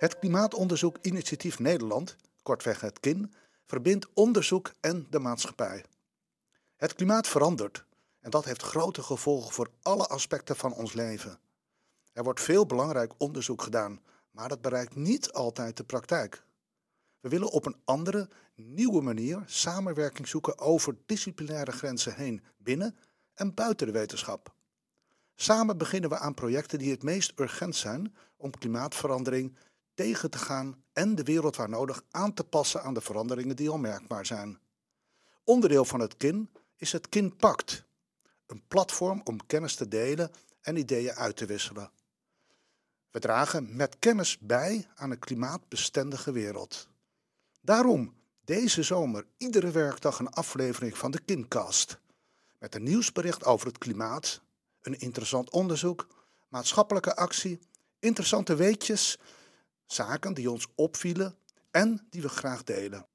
Het Klimaatonderzoek Initiatief Nederland, kortweg het KIN, verbindt onderzoek en de maatschappij. Het klimaat verandert en dat heeft grote gevolgen voor alle aspecten van ons leven. Er wordt veel belangrijk onderzoek gedaan, maar dat bereikt niet altijd de praktijk. We willen op een andere, nieuwe manier samenwerking zoeken over disciplinaire grenzen heen, binnen en buiten de wetenschap. Samen beginnen we aan projecten die het meest urgent zijn om klimaatverandering tegen te gaan en de wereld waar nodig aan te passen aan de veranderingen die al merkbaar zijn. Onderdeel van het KIN is het KIN Pact, een platform om kennis te delen en ideeën uit te wisselen. We dragen met kennis bij aan een klimaatbestendige wereld. Daarom deze zomer iedere werkdag een aflevering van de Kincast. Met een nieuwsbericht over het klimaat, een interessant onderzoek, maatschappelijke actie, interessante weetjes, zaken die ons opvielen en die we graag delen.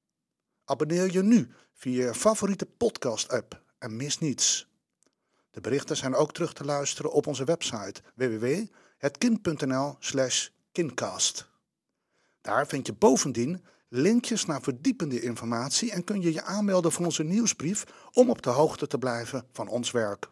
Abonneer je nu via je favoriete podcast-app en mis niets. De berichten zijn ook terug te luisteren op onze website www.hetkind.nl/kincast. Daar vind je bovendien linkjes naar verdiepende informatie en kun je je aanmelden voor onze nieuwsbrief om op de hoogte te blijven van ons werk.